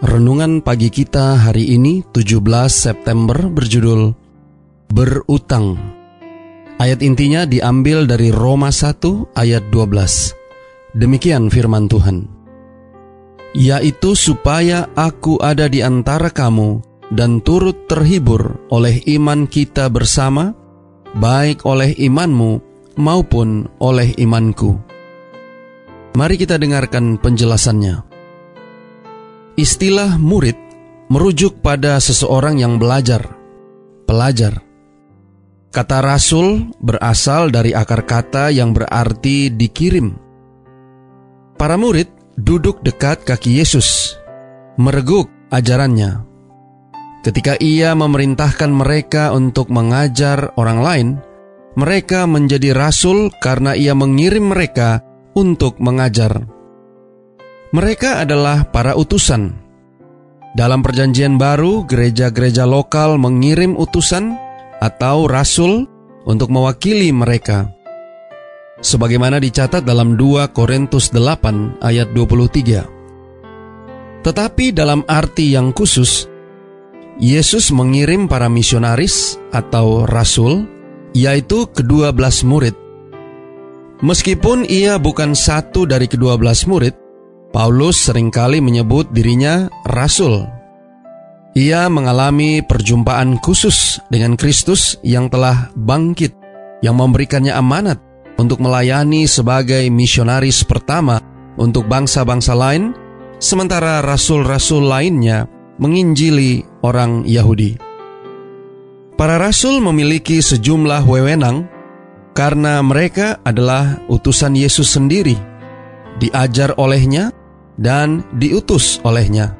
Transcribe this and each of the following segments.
Renungan pagi kita hari ini 17 September berjudul Berutang. Ayat intinya diambil dari Roma 1 ayat 12. Demikian firman Tuhan. Yaitu supaya aku ada di antara kamu dan turut terhibur oleh iman kita bersama, baik oleh imanmu maupun oleh imanku. Mari kita dengarkan penjelasannya. Istilah murid merujuk pada seseorang yang belajar, pelajar. Kata rasul berasal dari akar kata yang berarti dikirim. Para murid duduk dekat kaki Yesus, mereguk ajarannya. Ketika ia memerintahkan mereka untuk mengajar orang lain, mereka menjadi rasul karena ia mengirim mereka untuk mengajar. Mereka adalah para utusan. Dalam Perjanjian Baru, gereja-gereja lokal mengirim utusan atau rasul untuk mewakili mereka. Sebagaimana dicatat dalam 2 Korintus 8 ayat 23. Tetapi dalam arti yang khusus, Yesus mengirim para misionaris atau rasul, yaitu kedua belas murid. Meskipun ia bukan satu dari kedua belas murid, Paulus sering kali menyebut dirinya rasul. Ia mengalami perjumpaan khusus dengan Kristus yang telah bangkit, yang memberikannya amanat untuk melayani sebagai misionaris pertama untuk bangsa-bangsa lain, sementara rasul-rasul lainnya menginjili orang Yahudi. Para rasul memiliki sejumlah wewenang karena mereka adalah utusan Yesus sendiri, diajar olehnya dan diutus olehnya.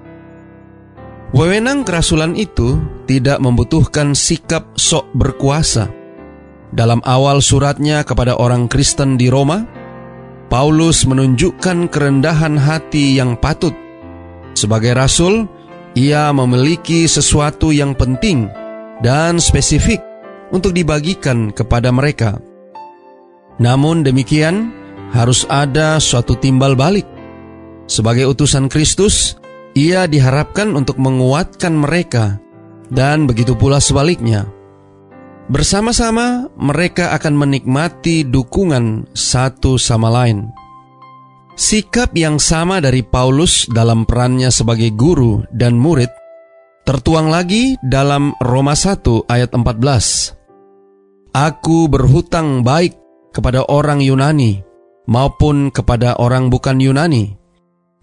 Wewenang kerasulan itu tidak membutuhkan sikap sok berkuasa. Dalam awal suratnya kepada orang Kristen di Roma, Paulus menunjukkan kerendahan hati yang patut. Sebagai rasul, ia memiliki sesuatu yang penting dan spesifik untuk dibagikan kepada mereka. Namun demikian, harus ada suatu timbal balik sebagai utusan Kristus, ia diharapkan untuk menguatkan mereka, dan begitu pula sebaliknya. Bersama-sama, mereka akan menikmati dukungan satu sama lain. Sikap yang sama dari Paulus dalam perannya sebagai guru dan murid tertuang lagi dalam Roma 1 ayat 14. Aku berhutang baik kepada orang Yunani maupun kepada orang bukan Yunani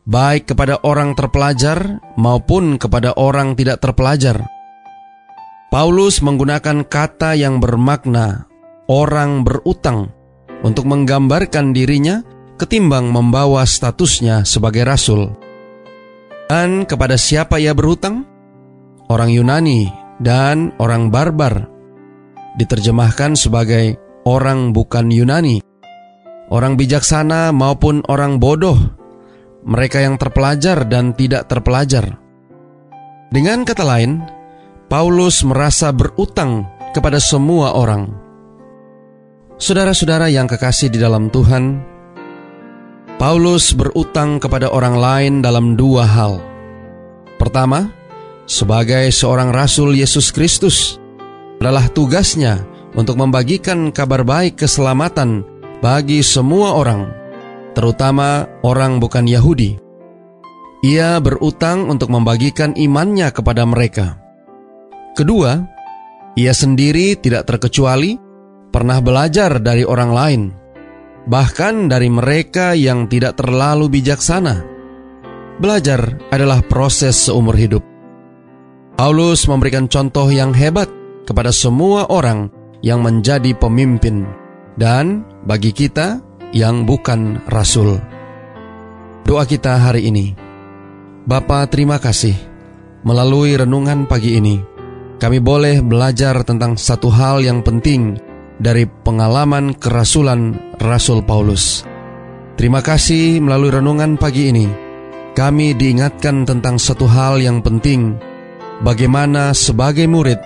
baik kepada orang terpelajar maupun kepada orang tidak terpelajar. Paulus menggunakan kata yang bermakna orang berutang untuk menggambarkan dirinya ketimbang membawa statusnya sebagai rasul. Dan kepada siapa ia berhutang? Orang Yunani dan orang barbar. Diterjemahkan sebagai orang bukan Yunani, orang bijaksana maupun orang bodoh mereka yang terpelajar dan tidak terpelajar. Dengan kata lain, Paulus merasa berutang kepada semua orang. Saudara-saudara yang kekasih di dalam Tuhan, Paulus berutang kepada orang lain dalam dua hal. Pertama, sebagai seorang rasul Yesus Kristus, adalah tugasnya untuk membagikan kabar baik keselamatan bagi semua orang terutama orang bukan Yahudi. Ia berutang untuk membagikan imannya kepada mereka. Kedua, ia sendiri tidak terkecuali pernah belajar dari orang lain, bahkan dari mereka yang tidak terlalu bijaksana. Belajar adalah proses seumur hidup. Paulus memberikan contoh yang hebat kepada semua orang yang menjadi pemimpin, dan bagi kita, yang bukan rasul. Doa kita hari ini. Bapa terima kasih melalui renungan pagi ini. kami boleh belajar tentang satu hal yang penting dari pengalaman kerasulan Rasul Paulus. Terima kasih melalui renungan pagi ini. Kami diingatkan tentang satu hal yang penting, bagaimana sebagai murid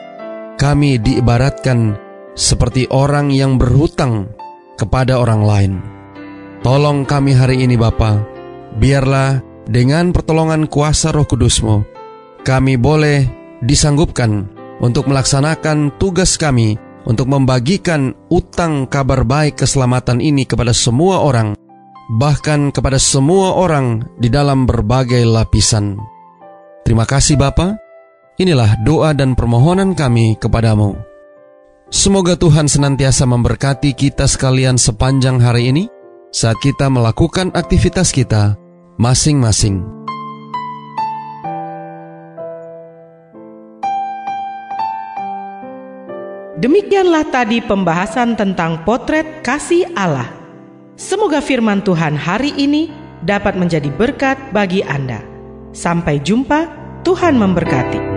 kami diibaratkan seperti orang yang berhutang kepada orang lain. Tolong kami hari ini Bapa, biarlah dengan pertolongan kuasa roh kudusmu, kami boleh disanggupkan untuk melaksanakan tugas kami untuk membagikan utang kabar baik keselamatan ini kepada semua orang, bahkan kepada semua orang di dalam berbagai lapisan. Terima kasih Bapa. Inilah doa dan permohonan kami kepadamu. Semoga Tuhan senantiasa memberkati kita sekalian sepanjang hari ini saat kita melakukan aktivitas kita masing-masing. Demikianlah tadi pembahasan tentang potret kasih Allah. Semoga firman Tuhan hari ini dapat menjadi berkat bagi Anda. Sampai jumpa, Tuhan memberkati.